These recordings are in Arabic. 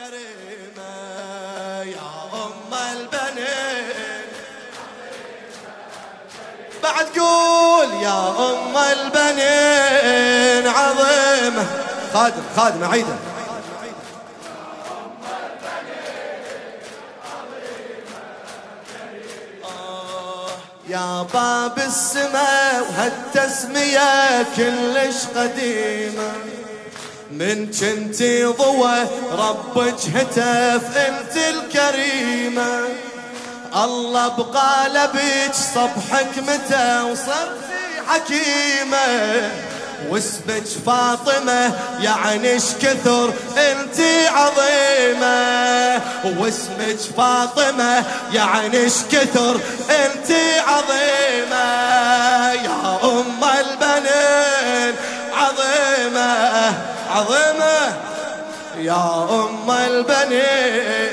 كريمة يا أم البنين. بعد قول يا أم البنين عظيمة خادم خادم عيدة. يا باب السماء وهالتسمية كلش قديمة. من كنتي ضوى ربك هتف انت الكريمة. الله بقالبك صبحك متى وصرتي حكيمة. واسمك فاطمة يعني كثر انتي عظيمة. واسمك فاطمة يعني كثر انتي عظيمة. يا أم البنين عظيمة. عظيمة. يا أم البنين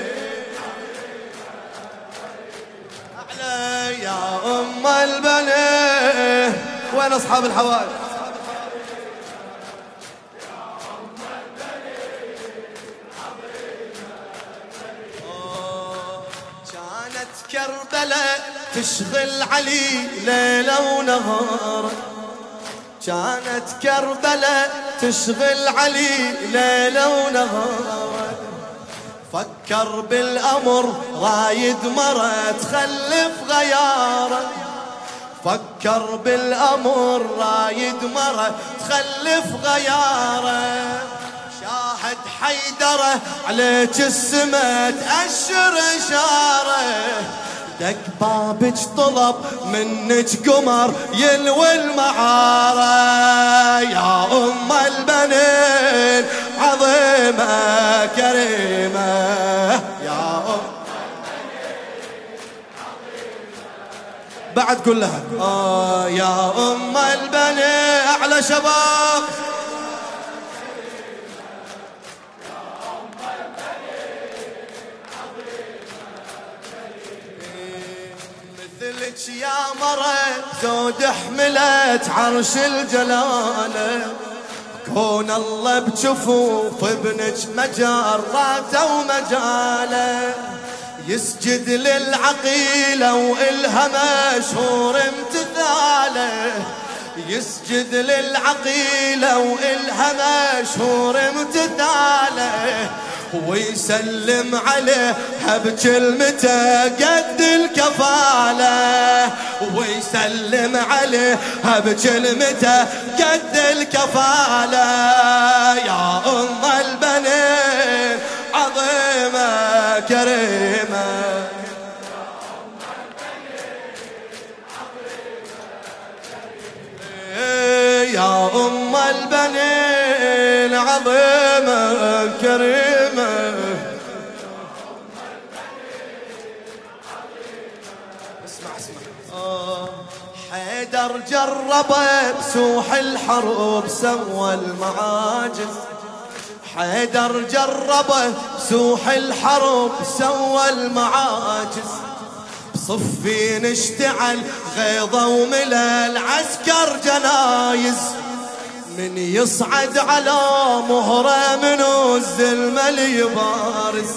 أعلى يا أم البنين وين أصحاب الحوائج؟ كانت كربلاء تشغل علي ليلة ونهار. كانت كربلاء تشغل علي ليلة ونهار. فكر بالأمر رايد مرة تخلف غياره فكر بالأمر رايد مرة تخلف غياره شاهد حيدره عليك السما تأشر إشارة. دق بابك طلب منك قمر يلوي المعارة. يا أم البنين عظيمة كريمة. يا أم بعد قول لها آه يا أم البنين أعلى شباب. يا مرة زود حملت عرش الجلالة. كون الله بجفوف ابنك مجاراته ومجاله يسجد للعقيلة وإلها مشهور امتثالة. يسجد للعقيلة وإلها مشهور امتثالة. ويسلم عليها بكلمته قد الكفالة. ويسلم عليها بكلمته قد الكفالة. يا أم البنين عظيمة كريمة. يا أم البنين عظيمة كريمة. حيدر جرب بسوح الحروب سوى المعاجز حيدر جرب بسوح الحروب سوى المعاجز صفين اشتعل غيظة وملل عسكر جنايز. من يصعد على مهرة من الزلمة يبارز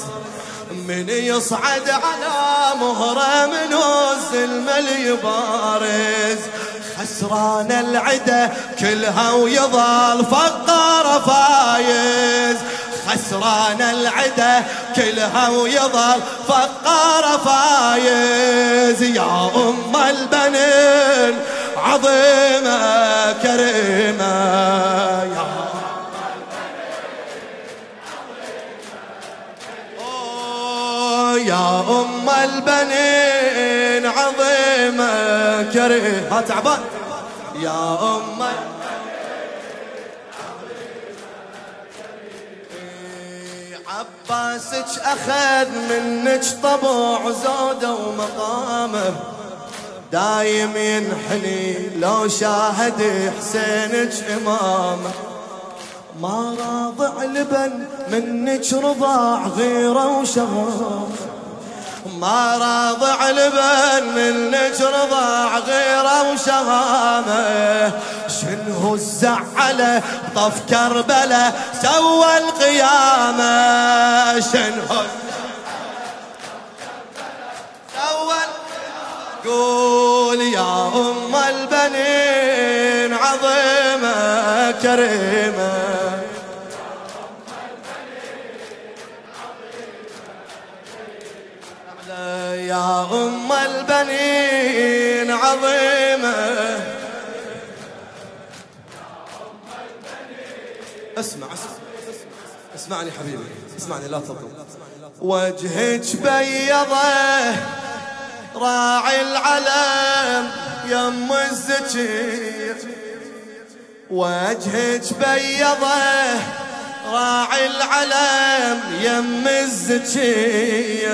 من يصعد على مهرة من الزلمة يبارز. خسران العدا كلها ويظل فقار فايز. خسران العدا كلها ويظل فقار فايز. يا أم البنين عظيمة كريمة. كريمة ها تعبان يا أم عباسك أخذ منك طبع زوده ومقامه دايم ينحني لو شاهد حسينك إمامه ما راضع لبن منك رضاع غيره وشغامه ما راضع لبن من نجر ضاع غيره وشهامه شنه الزعله طف كربلة سوى القيامة؟ شنه قول يا أم البنين عظيمة كريمة. يا أم البنين عظيمة. اسمع اسمع اسمعني حبيبي اسمعني لا تضل وجهك بيضة راعي العلم يم الزكي وجهك بيضة راعي العلم يم الزكي